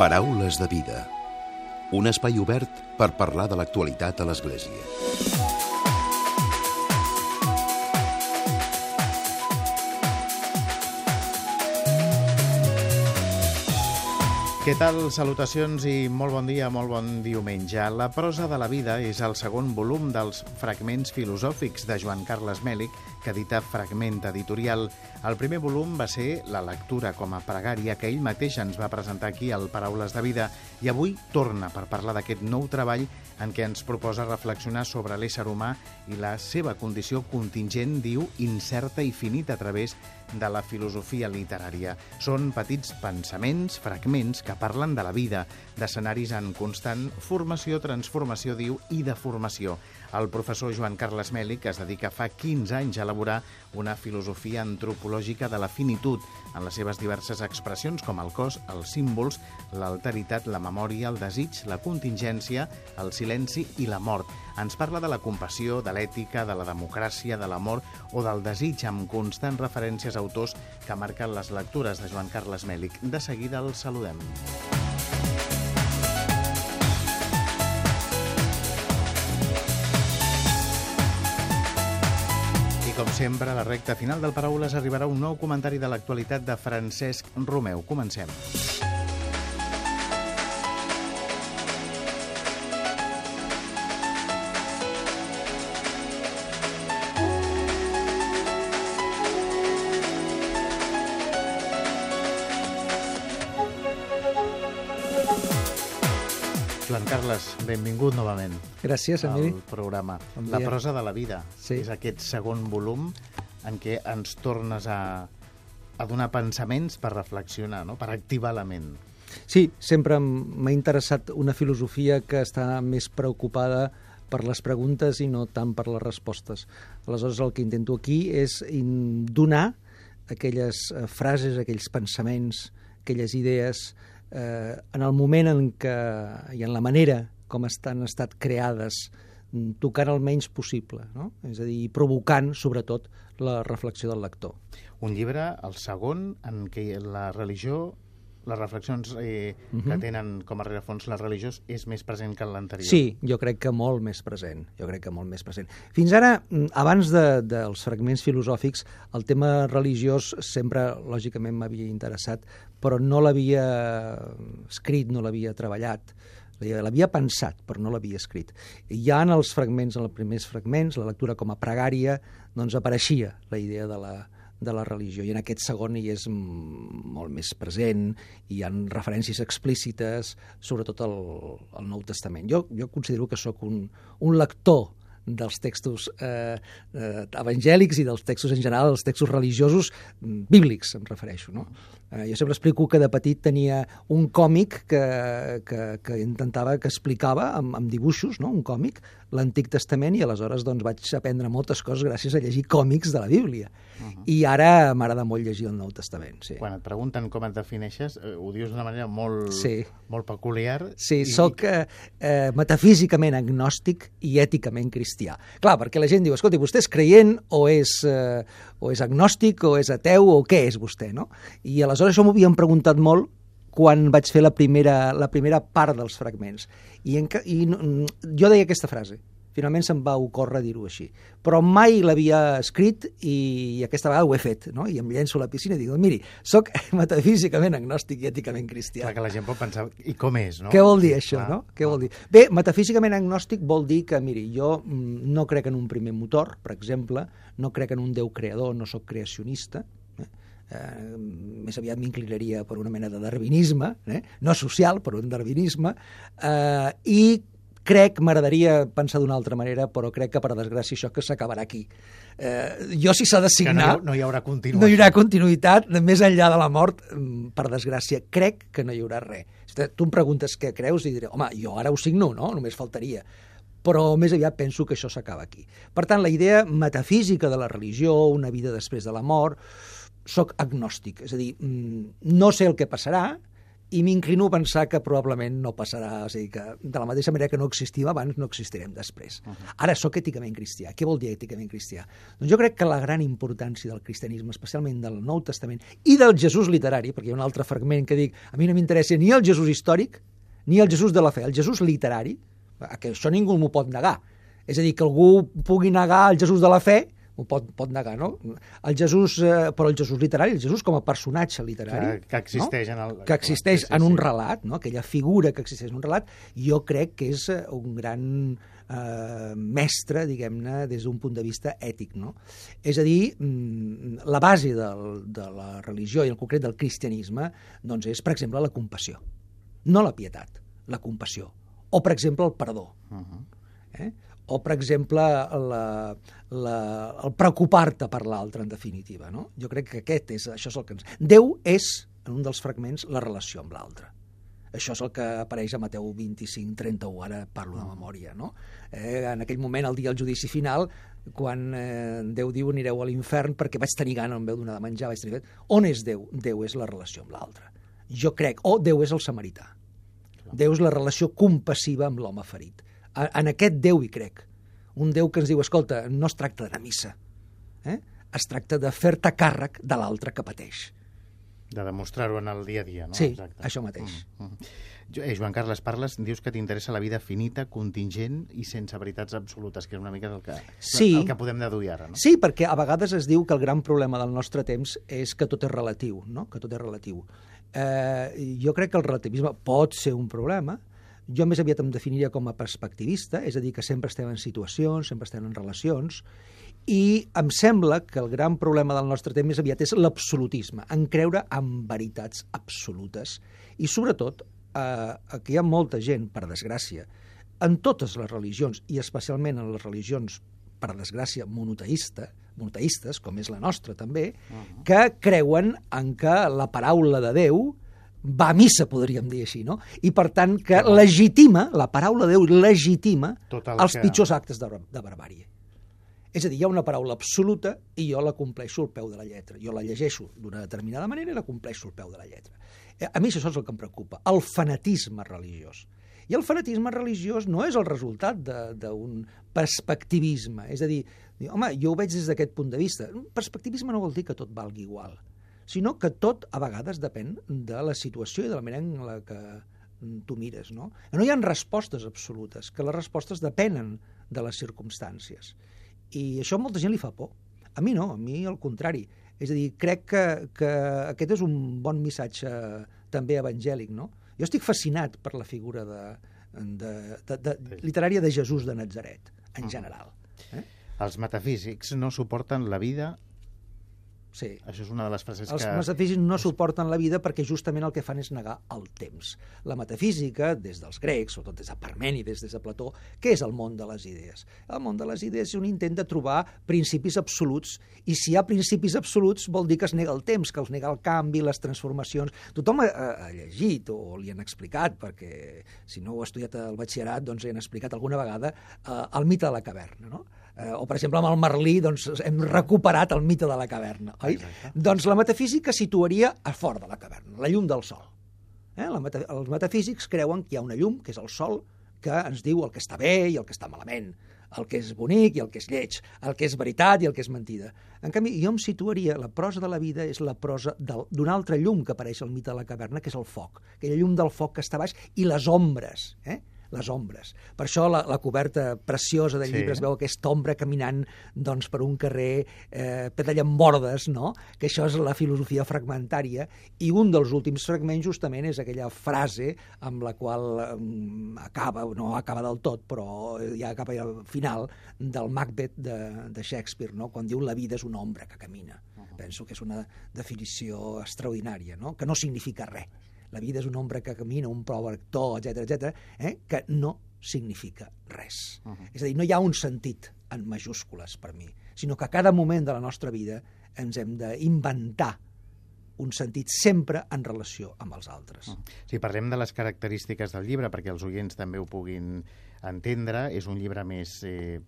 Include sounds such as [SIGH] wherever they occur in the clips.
Paraules de vida. Un espai obert per parlar de l'actualitat a l'Església. Què tal? Salutacions i molt bon dia, molt bon diumenge. La prosa de la vida és el segon volum dels fragments filosòfics de Joan Carles Mèlic, que edita Fragment Editorial. El primer volum va ser la lectura com a pregària que ell mateix ens va presentar aquí al Paraules de Vida i avui torna per parlar d'aquest nou treball en què ens proposa reflexionar sobre l'ésser humà i la seva condició contingent, diu, incerta i finita a través la filosofia literària. Són petits pensaments, fragments que parlen de la vida, d'escenaris en constant formació, transformació, diu, i de formació. El professor Joan Carles Mèlic es dedica fa 15 anys a elaborar una filosofia antropològica de la finitud en les seves diverses expressions com el cos, els símbols, l'alteritat, la memòria, el desig, la contingència, el silenci i la mort. Ens parla de la compassió, de l'ètica, de la democràcia, de l'amor o del desig amb constants referències a autors que marquen les lectures de Joan Carles Mèlic. De seguida el saludem. Com sempre, a la recta final del Paraules arribarà un nou comentari de l'actualitat de Francesc Romeu. Comencem. Joan Carles, benvingut novament Gràcies, al Emili. programa. Bon La prosa de la vida Sí. és aquest segon volum en què ens tornes a, a donar pensaments per reflexionar, no? per activar la ment. Sí, sempre m'ha interessat una filosofia que està més preocupada per les preguntes i no tant per les respostes. Aleshores, el que intento aquí és donar aquelles eh, frases, aquells pensaments, aquelles idees, eh, en el moment en què, i en la manera com estan estat creades, mm, tocant el menys possible, no? és a dir, provocant, sobretot, la reflexió del lector. Un llibre, el segon, en què la religió, les reflexions eh, que tenen com a rerefons la religió és més present que en l'anterior. Sí, jo crec que molt més present. Jo crec que molt més present. Fins ara, mm, abans de, dels fragments filosòfics, el tema religiós sempre, lògicament, m'havia interessat, però no l'havia escrit, no l'havia treballat. L'havia pensat, però no l'havia escrit. I ja en els fragments, en els primers fragments, la lectura com a pregària, doncs apareixia la idea de la, de la religió. I en aquest segon hi és molt més present, hi han referències explícites, sobretot al, al Nou Testament. Jo, jo considero que sóc un, un lector dels textos eh, eh, evangèlics i dels textos en general, dels textos religiosos mm, bíblics, em refereixo. No? Eh, jo sempre explico que de petit tenia un còmic que, que, que intentava, que explicava amb, amb dibuixos, no? un còmic, l'Antic Testament, i aleshores doncs, vaig aprendre moltes coses gràcies a llegir còmics de la Bíblia. Uh -huh. I ara m'agrada molt llegir el Nou Testament, sí. Quan et pregunten com et defineixes, eh, ho dius d'una manera molt, Sí. molt peculiar. Sí, i- sóc eh, eh, metafísicament agnòstic i èticament cristià. Clar, perquè la gent diu, escolti, vostè és creient o és, eh, o és agnòstic o és ateu o què és vostè, no? I aleshores això m'ho havien preguntat molt quan vaig fer la primera, la primera part dels fragments. I, en, i jo deia aquesta frase, finalment se'm va ocórrer dir-ho així. Però mai l'havia escrit i, i aquesta vegada ho he fet, no? I em llenço a la piscina i dic, miri, sóc [LAUGHS] metafísicament agnòstic i èticament cristià. Clar que la gent pot pensar, i com és, no? Què vol dir això, Clar. no? Què vol dir? Bé, metafísicament agnòstic vol dir que, miri, jo mm, no crec en un primer motor, per exemple, no crec en un Déu creador, no sóc creacionista, eh? Eh, més aviat m'inclinaria per una mena de darwinisme, eh? no social, però un darwinisme, eh, i crec, m'agradaria pensar d'una altra manera, però crec que, per desgràcia, això que s'acabarà aquí. Eh, jo, si s'ha de Que no, signar... ha- no hi haurà continuació. No hi haurà continuïtat més enllà de la mort, mm, per desgràcia. Crec que no hi haurà res. Tu em preguntes què creus i diré, home, jo ara ho signo, no? Només faltaria. Però més aviat penso que això s'acaba aquí. Per tant, la idea metafísica de la religió, una vida després de la mort, sóc agnòstic. És a dir, mm, no sé el que passarà i m'inclino a pensar que probablement no passarà, a dir, que de la mateixa manera que no existim abans, no existirem després. Uh -huh. Ara, sóc èticament cristià. Què vol dir èticament cristià? Doncs jo crec que la gran importància del cristianisme, especialment del Nou Testament, i del Jesús literari, perquè hi ha un altre fragment que dic, a mi no m'interessa ni el Jesús històric, ni el Jesús de la fe, el Jesús literari, que això ningú m'ho pot negar. És a dir, que algú pugui negar el Jesús de la fe, ho pot, pot negar, no? El Jesús, eh, però el Jesús literari, el Jesús com a personatge literari... Que, que existeix no? en el... Que existeix sí, en un relat, no? aquella figura que existeix en un relat, jo crec que és eh, un gran eh, mestre, diguem-ne, des d'un punt de vista ètic. No? És a dir, mm, la base del, de la religió, i en concret del cristianisme, doncs és, per exemple, la compassió. No la pietat, la compassió. O, per exemple, el perdó. Uh -huh. eh? O, per exemple, la, la, el preocupar-te per l'altre, en definitiva. No? Jo crec que aquest és, això és el que ens... Déu és, en un dels fragments, la relació amb l'altre. Això és el que apareix a Mateu 25, 31, ara parlo de memòria. No? Eh, en aquell moment, el dia del judici final, quan eh, Déu diu anireu a l'infern perquè vaig tenir gana, en veu donar de menjar, vaig tenir... On és Déu? Déu és la relació amb l'altre. Jo crec, o Déu és el samarità. Déu és la relació compassiva amb l'home ferit en aquest Déu hi crec. Un Déu que ens diu, escolta, no es tracta d'anar a missa, eh? es tracta de fer-te càrrec de l'altre que pateix. De demostrar-ho en el dia a dia, no? Sí, Exacte. això mateix. Mm -hmm. Eh, Joan Carles, parles, dius que t'interessa la vida finita, contingent i sense veritats absolutes, que és una mica el que, sí. el que podem deduir ara, no? Sí, perquè a vegades es diu que el gran problema del nostre temps és que tot és relatiu, no? que tot és relatiu. Eh, jo crec que el relativisme pot ser un problema, jo més aviat em definiria com a perspectivista, és a dir, que sempre estem en situacions, sempre estem en relacions, i em sembla que el gran problema del nostre temps més aviat és l'absolutisme, en creure en veritats absolutes. I sobretot, eh, aquí hi ha molta gent, per desgràcia, en totes les religions, i especialment en les religions, per desgràcia, monoteista, monoteistes, com és la nostra també, uh -huh. que creuen en que la paraula de Déu va a missa, podríem dir així, no? I per tant que legitima, la paraula de Déu legitima els que... pitjors actes de, de barbàrie. És a dir, hi ha una paraula absoluta i jo la compleixo al peu de la lletra. Jo la llegeixo d'una determinada manera i la compleixo al peu de la lletra. Eh, a mi això és el que em preocupa, el fanatisme religiós. I el fanatisme religiós no és el resultat d'un perspectivisme. És a dir, home, jo ho veig des d'aquest punt de vista. Perspectivisme no vol dir que tot valgui igual sinó que tot a vegades depèn de la situació i de la manera en la que tu mires. No, no hi ha respostes absolutes, que les respostes depenen de les circumstàncies. I això a molta gent li fa por. A mi no, a mi al contrari. És a dir, crec que, que aquest és un bon missatge també evangèlic, no? Jo estic fascinat per la figura de, de, de, de, literària de Jesús de Nazaret, en general. Eh? Els metafísics no suporten la vida Sí. Això és una de les frases Els que... Els metafísics no suporten la vida perquè justament el que fan és negar el temps. La metafísica, des dels grecs, sobretot des de Parmènides, des de Plató, què és el món de les idees? El món de les idees és un intent de trobar principis absoluts, i si hi ha principis absoluts vol dir que es nega el temps, que els nega el canvi, les transformacions... Tothom ha, ha llegit o li han explicat, perquè si no ho ha estudiat al batxillerat, doncs li han explicat alguna vegada eh, el mite de la caverna, no? Eh, o per exemple amb el Merlí doncs, hem recuperat el mite de la caverna, oi? Exacte. Doncs la metafísica situaria a fora de la caverna, la llum del sol. Eh? La meta els metafísics creuen que hi ha una llum, que és el sol, que ens diu el que està bé i el que està malament, el que és bonic i el que és lleig, el que és veritat i el que és mentida. En canvi, jo em situaria, la prosa de la vida és la prosa d'una altra llum que apareix al mite de la caverna, que és el foc, aquella llum del foc que està baix, i les ombres, eh? Les ombres. Per això la, la coberta preciosa del llibre sí. es veu aquesta ombra caminant doncs, per un carrer eh, ple bordes, no? que això és la filosofia fragmentària, i un dels últims fragments justament és aquella frase amb la qual eh, acaba, no acaba del tot, però ja acaba al final del Macbeth de, de Shakespeare, no? quan diu la vida és una ombra que camina. Uh -huh. Penso que és una definició extraordinària, no? que no significa res la vida és una ombra que camina, un prou actor, etc etc, eh? que no significa res. Uh -huh. És a dir, no hi ha un sentit en majúscules per mi, sinó que a cada moment de la nostra vida ens hem d'inventar un sentit sempre en relació amb els altres. Uh -huh. Si parlem de les característiques del llibre, perquè els oients també ho puguin entendre, és un llibre més eh,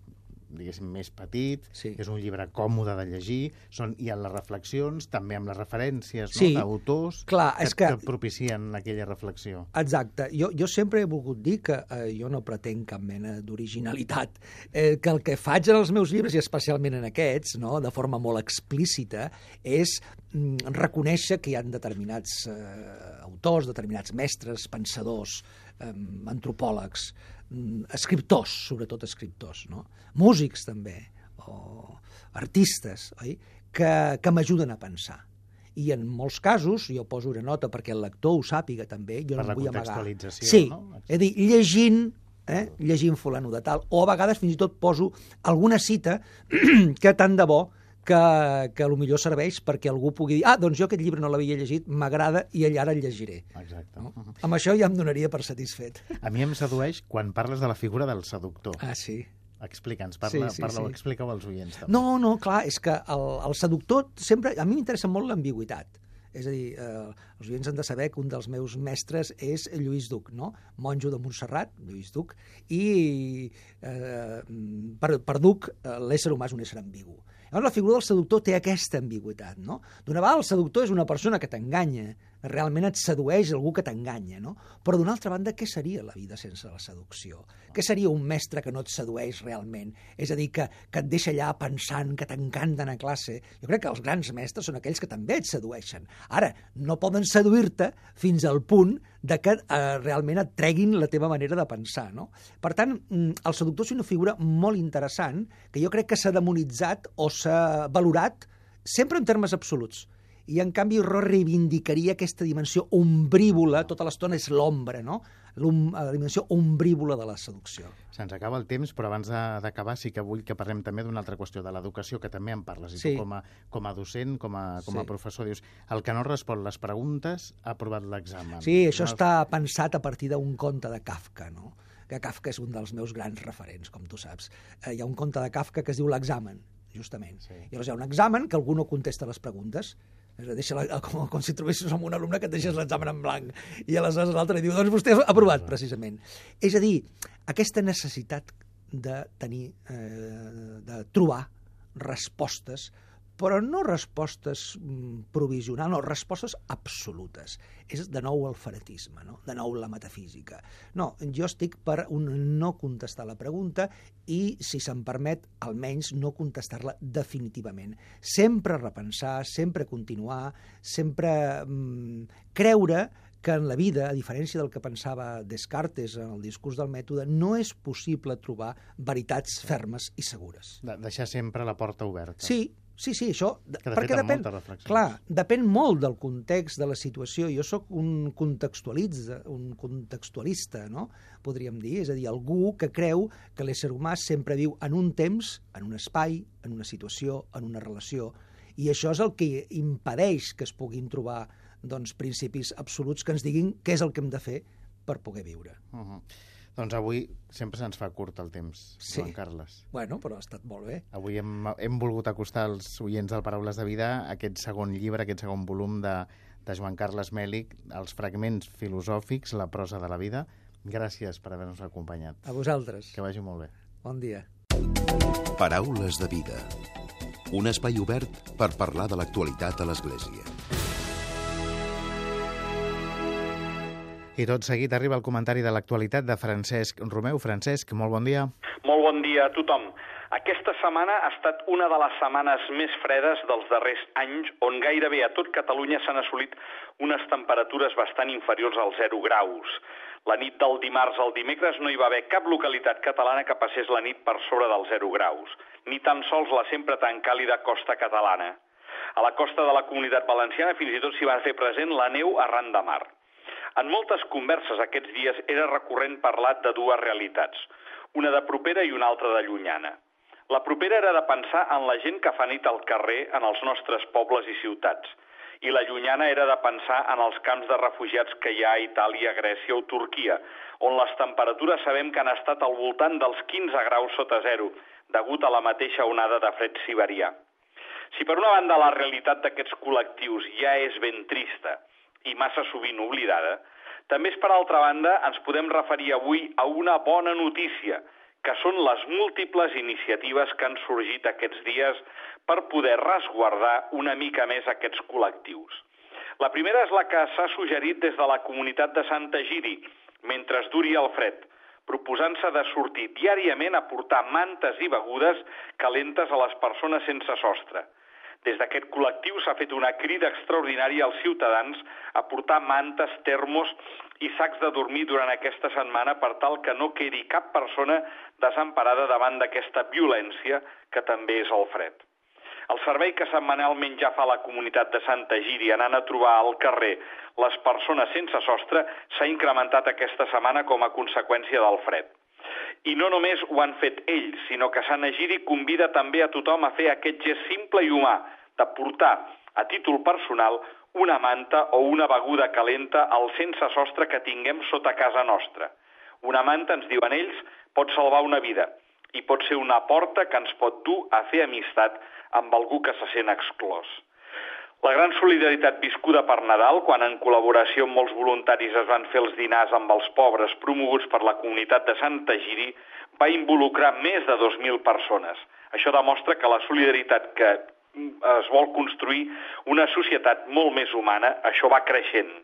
diguéssim, més petit, Sí. és un llibre còmode de llegir, són, hi ha les reflexions, també amb les referències Sí. no, d'autors que, és que- que propicien aquella reflexió. Exacte. Jo, jo sempre he volgut dir que eh, jo no pretenc cap mena d'originalitat, eh, que el que faig en els meus llibres, i especialment en aquests, no, de forma molt explícita, és mm, reconèixer que hi ha determinats eh, autors, determinats mestres, pensadors, eh, antropòlegs, escriptors, sobretot escriptors, no? músics també, o artistes, oi? que, que m'ajuden a pensar. I en molts casos, jo poso una nota perquè el lector ho sàpiga també, jo Per no vull amagar. contextualització, Sí, no? és a dir, llegint, eh, llegint fulano de tal, o a vegades fins i tot poso alguna cita [CLEARS THROAT] que tant de bo que, que millor serveix perquè algú pugui dir ah, doncs jo aquest llibre no l'havia llegit, m'agrada i allà ara el llegiré. Exacte. No? Uh -huh. Amb això ja em donaria per satisfet. A mi em sedueix quan parles de la figura del seductor. Ah, sí. Explica'ns, parla, Sí, sí, parla sí. explica-ho als oients. També. No, no, clar, és que el, el seductor sempre... A mi m'interessa molt l'ambigüitat. És a dir, eh, els oients han de saber que un dels meus mestres és Lluís Duc, no? monjo de Montserrat, Lluís Duc, i eh, per, per Duc eh, l'ésser humà és un ésser ambigu. Llavors la figura del seductor té aquesta ambigüitat, no? D'una vegada el seductor és una persona que t'enganya, realment et sedueix algú que t'enganya, no? Però d'una altra banda, què seria la vida sense la seducció? Què seria un mestre que no et sedueix realment? És a dir, que, que et deixa allà pensant, que t'encanta anar a classe. Jo crec que els grans mestres són aquells que també et sedueixen. Ara, no poden seduir-te fins al punt de que eh, realment et treguin la teva manera de pensar, no? Per tant, mm, el seductor és una figura molt interessant que jo crec que s'ha demonitzat o s'ha valorat sempre en termes absoluts. I, en canvi, jo reivindicaria aquesta dimensió ombrívola, tota l'estona és l'ombra, no? La dimensió ombrívola de la seducció. Se'ns acaba el temps, però abans de- d'acabar sí que vull que parlem també d'una altra qüestió, de l'educació, que també en parles. I Sí. tu com a, com a docent, com a, com a Sí. professor, dius el que no respon les preguntes ha aprovat l'examen. Sí, això no? està pensat a partir d'un conte de Kafka, no? que Kafka és un dels meus grans referents, com tu saps. Eh, hi ha un conte de Kafka que es diu L'examen, justament. Sí. I llavors hi ha un examen que algú no contesta les preguntes, és a dir, com, com si trobessis amb un alumne que et deixes l'examen en blanc i aleshores l'altre diu, doncs vostè ha aprovat, precisament. És a dir, aquesta necessitat de tenir, eh, de trobar respostes però no respostes mm, provisionals, no, respostes absolutes. És de nou el fanatisme, no? de nou la metafísica. No, jo estic per un no contestar la pregunta i, si se'm permet, almenys no contestar-la definitivament. Sempre repensar, sempre continuar, sempre mm, creure que en la vida, a diferència del que pensava Descartes en el discurs del mètode, no és possible trobar veritats fermes i segures. De deixar sempre la porta oberta. Sí, sí, sí, això... Que de perquè depèn, clar, depèn molt del context, de la situació. Jo sóc un contextualista, un contextualista, no? podríem dir, és a dir, algú que creu que l'ésser humà sempre viu en un temps, en un espai, en una situació, en una relació, i això és el que impedeix que es puguin trobar doncs, principis absoluts que ens diguin què és el que hem de fer per poder viure. Uh -huh. Doncs avui sempre se'ns fa curt el temps, Sí. Joan Carles. Bueno, però ha estat molt bé. Avui hem, hem volgut acostar als oients del Paraules de Vida aquest segon llibre, aquest segon volum de, de Joan Carles Mèlic, Els fragments filosòfics, la prosa de la vida. Gràcies per haver-nos acompanyat. A vosaltres. Que vagi molt bé. Bon dia. Paraules de vida. Un espai obert per parlar de l'actualitat a l'Església. I tot seguit arriba el comentari de l'actualitat de Francesc Romeu. Francesc, molt bon dia. Molt bon dia a tothom. Aquesta setmana ha estat una de les setmanes més fredes dels darrers anys, on gairebé a tot Catalunya s'han assolit unes temperatures bastant inferiors als 0 graus. La nit del dimarts al dimecres no hi va haver cap localitat catalana que passés la nit per sobre dels 0 graus, ni tan sols la sempre tan càlida costa catalana. A la costa de la comunitat valenciana fins i tot s'hi va fer present la neu arran de mar. En moltes converses aquests dies era recurrent parlar de dues realitats, una de propera i una altra de llunyana. La propera era de pensar en la gent que fa nit al carrer en els nostres pobles i ciutats, i la llunyana era de pensar en els camps de refugiats que hi ha a Itàlia, Grècia o Turquia, on les temperatures sabem que han estat al voltant dels 15 graus sota zero, degut a la mateixa onada de fred siberià. Si per una banda la realitat d'aquests col·lectius ja és ben trista i massa sovint oblidada, també és per altra banda ens podem referir avui a una bona notícia, que són les múltiples iniciatives que han sorgit aquests dies per poder resguardar una mica més aquests col·lectius. La primera és la que s'ha suggerit des de la comunitat de Santa Giri, mentre es duri el fred, proposant-se de sortir diàriament a portar mantes i begudes calentes a les persones sense sostre. Des d'aquest col·lectiu s'ha fet una crida extraordinària als ciutadans a portar mantes, termos i sacs de dormir durant aquesta setmana per tal que no quedi cap persona desemparada davant d'aquesta violència que també és el fred. El servei que setmanalment ja fa la comunitat de Santa Giri anant a trobar al carrer les persones sense sostre s'ha incrementat aquesta setmana com a conseqüència del fred. I no només ho han fet ells, sinó que Sant Egidi convida també a tothom a fer aquest gest simple i humà de portar a títol personal una manta o una beguda calenta al sense sostre que tinguem sota casa nostra. Una manta, ens diuen ells, pot salvar una vida i pot ser una porta que ens pot dur a fer amistat amb algú que se sent exclòs. La gran solidaritat viscuda per Nadal, quan en col·laboració amb molts voluntaris es van fer els dinars amb els pobres promoguts per la comunitat de Santa Giri, va involucrar més de 2.000 persones. Això demostra que la solidaritat que es vol construir una societat molt més humana, això va creixent.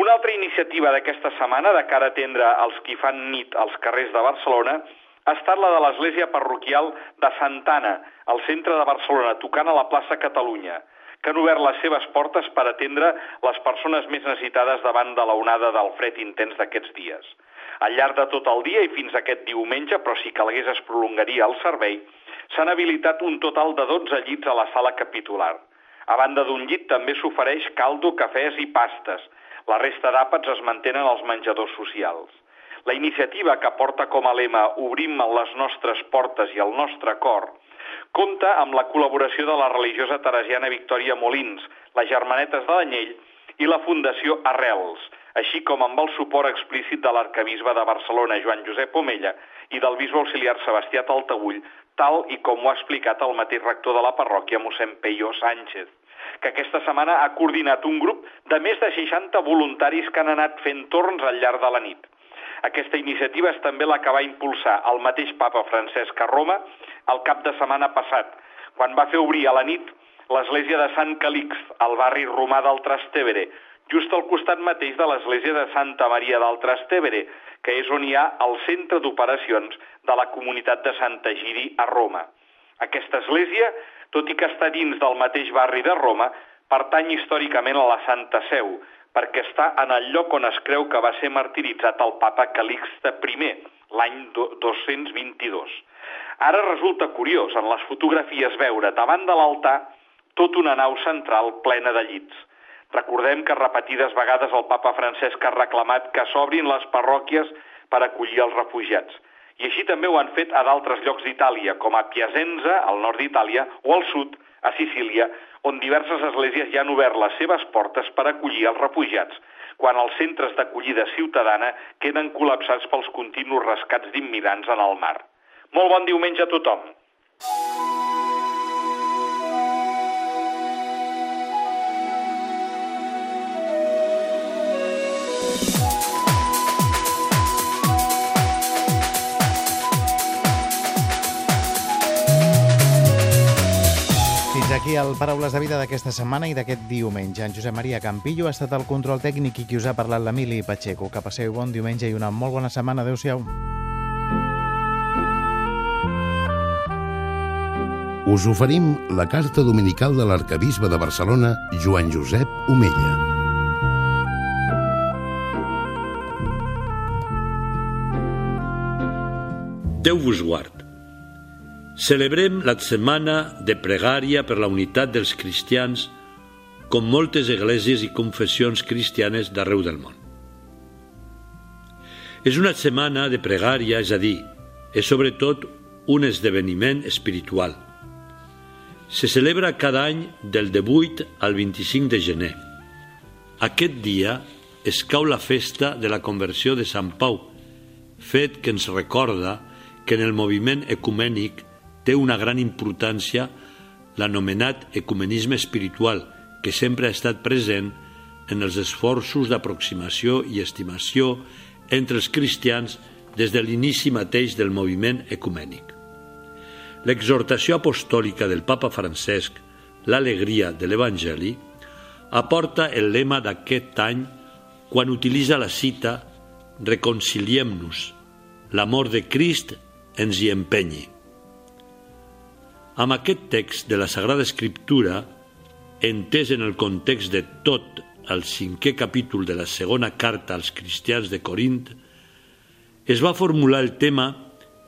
Una altra iniciativa d'aquesta setmana, de cara a atendre els qui fan nit als carrers de Barcelona, ha estat la de l'església parroquial de Santana, al centre de Barcelona, tocant a la plaça Catalunya que han obert les seves portes per atendre les persones més necessitades davant de la onada del fred intens d'aquests dies. Al llarg de tot el dia i fins aquest diumenge, però si calgués es prolongaria el servei, s'han habilitat un total de 12 llits a la sala capitular. A banda d'un llit també s'ofereix caldo, cafès i pastes. La resta d'àpats es mantenen als menjadors socials. La iniciativa que porta com a lema Obrim les nostres portes i el nostre cor compta amb la col·laboració de la religiosa teresiana Victòria Molins, les Germanetes de l'Anyell i la Fundació Arrels, així com amb el suport explícit de l'arcabisbe de Barcelona, Joan Josep Omella, i del bisbe auxiliar Sebastià Taltagull, tal i com ho ha explicat el mateix rector de la parròquia, mossèn Peyo Sánchez que aquesta setmana ha coordinat un grup de més de 60 voluntaris que han anat fent torns al llarg de la nit. Aquesta iniciativa és també la que va impulsar el mateix papa Francesc a Roma el cap de setmana passat, quan va fer obrir a la nit l'església de Sant Calix, al barri romà del Trastevere, just al costat mateix de l'església de Santa Maria del Trastevere, que és on hi ha el centre d'operacions de la comunitat de Santa Giri a Roma. Aquesta església, tot i que està dins del mateix barri de Roma, pertany històricament a la Santa Seu, perquè està en el lloc on es creu que va ser martiritzat el papa Calixte I, l'any 222. Ara resulta curiós en les fotografies veure davant de l'altar tot una nau central plena de llits. Recordem que repetides vegades el papa Francesc ha reclamat que s'obrin les parròquies per acollir els refugiats. I així també ho han fet a d'altres llocs d'Itàlia, com a Piacenza, al nord d'Itàlia, o al sud, a Sicília, on diverses esglésies ja han obert les seves portes per acollir els refugiats, quan els centres d'acollida ciutadana queden col·lapsats pels continus rescats d'immigrants en el mar. Molt bon diumenge a tothom. Aquí el Paraules de Vida d'aquesta setmana i d'aquest diumenge. En Josep Maria Campillo ha estat el control tècnic i qui us ha parlat l'Emili Pacheco. Que passeu bon diumenge i una molt bona setmana. Adéu-siau. Us oferim la carta dominical de l'arcabisbe de Barcelona, Joan Josep Omella. Déu vos guard. Celebrem la setmana de pregària per la unitat dels cristians com moltes esglésies i confessions cristianes d'arreu del món. És una setmana de pregària, és a dir, és sobretot un esdeveniment espiritual – se celebra cada any del 18 al 25 de gener. Aquest dia es cau la festa de la conversió de Sant Pau, fet que ens recorda que en el moviment ecumènic té una gran importància l'anomenat ecumenisme espiritual, que sempre ha estat present en els esforços d'aproximació i estimació entre els cristians des de l'inici mateix del moviment ecumènic. L'exhortació apostòlica del papa Francesc, l'alegria de l'Evangeli, aporta el lema d'aquest any quan utilitza la cita Reconciliem-nos, l'amor de Crist ens hi empenyi. Amb aquest text de la Sagrada Escriptura, entès en el context de tot el cinquè capítol de la segona carta als cristians de Corint, es va formular el tema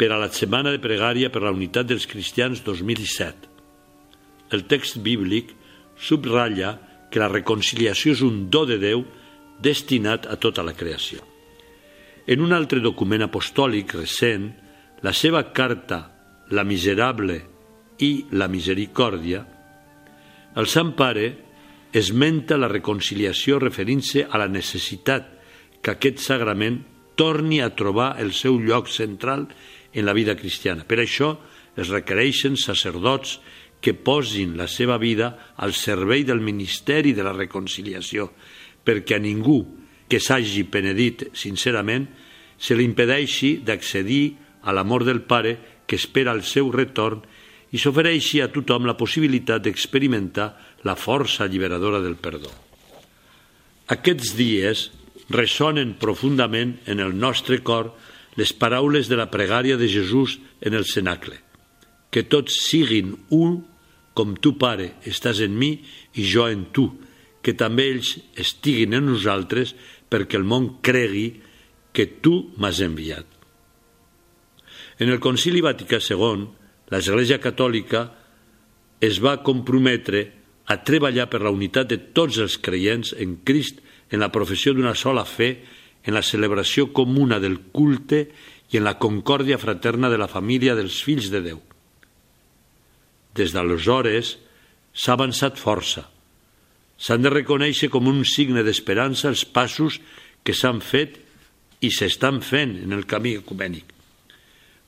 per a la Setmana de Pregària per la Unitat dels Cristians 2017. El text bíblic subratlla que la reconciliació és un do de Déu destinat a tota la creació. En un altre document apostòlic recent, la seva carta La miserable i la misericòrdia, el Sant Pare esmenta la reconciliació referint-se a la necessitat que aquest sagrament torni a trobar el seu lloc central en la vida cristiana. Per això es requereixen sacerdots que posin la seva vida al servei del ministeri de la reconciliació, perquè a ningú que s'hagi penedit sincerament se li impedeixi d'accedir a l'amor del Pare que espera el seu retorn i s'ofereixi a tothom la possibilitat d'experimentar la força alliberadora del perdó. Aquests dies ressonen profundament en el nostre cor les paraules de la pregària de Jesús en el cenacle. Que tots siguin un, com tu, Pare, estàs en mi i jo en tu, que també ells estiguin en nosaltres perquè el món cregui que tu m'has enviat. En el Concili Vaticà II, l'Església Catòlica es va comprometre a treballar per la unitat de tots els creients en Crist en la professió d'una sola fe, en la celebració comuna del culte i en la concòrdia fraterna de la família dels fills de Déu. Des d'aleshores s'ha avançat força. S'han de reconèixer com un signe d'esperança els passos que s'han fet i s'estan fent en el camí ecumènic.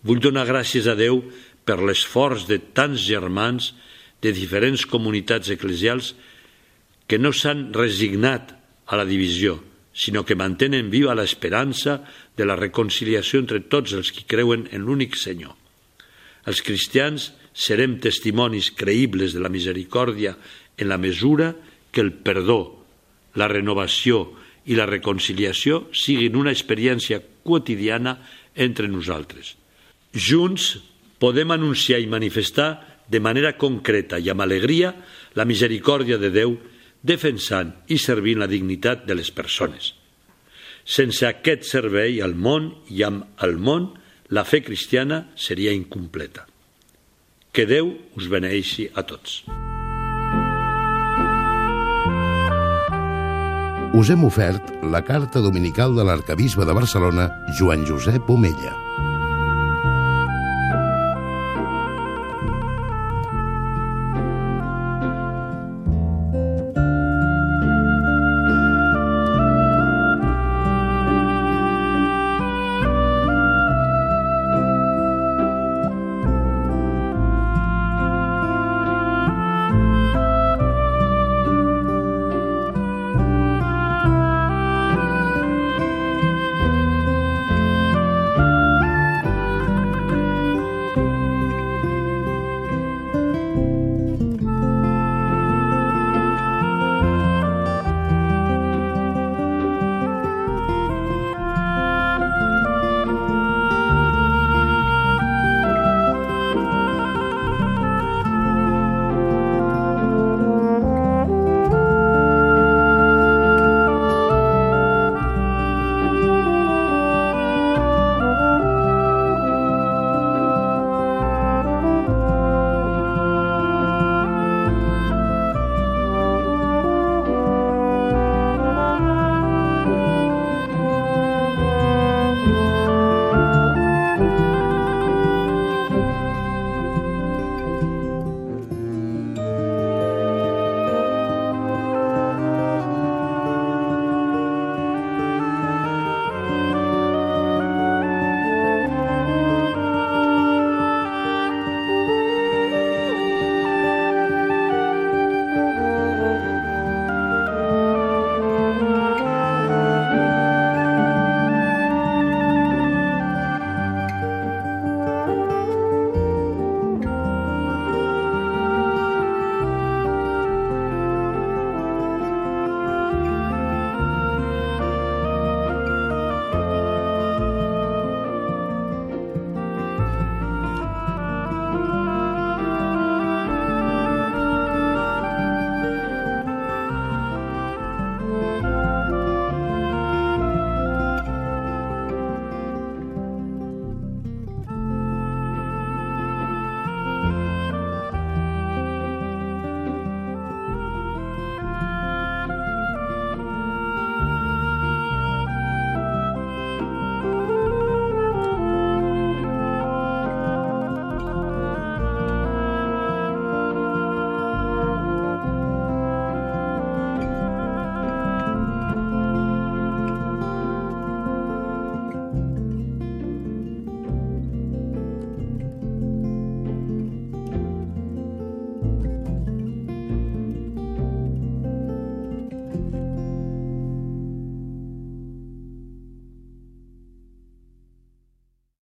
Vull donar gràcies a Déu per l'esforç de tants germans de diferents comunitats eclesials que no s'han resignat a la divisió, sinó que mantenen viva l'esperança de la reconciliació entre tots els que creuen en l'únic Senyor. Els cristians serem testimonis creïbles de la misericòrdia en la mesura que el perdó, la renovació i la reconciliació siguin una experiència quotidiana entre nosaltres. Junts podem anunciar i manifestar de manera concreta i amb alegria la misericòrdia de Déu defensant i servint la dignitat de les persones. Sense aquest servei al món i amb el món, la fe cristiana seria incompleta. Que Déu us beneixi a tots. Us hem ofert la carta dominical de l'arcabisbe de Barcelona, Joan Josep Omella.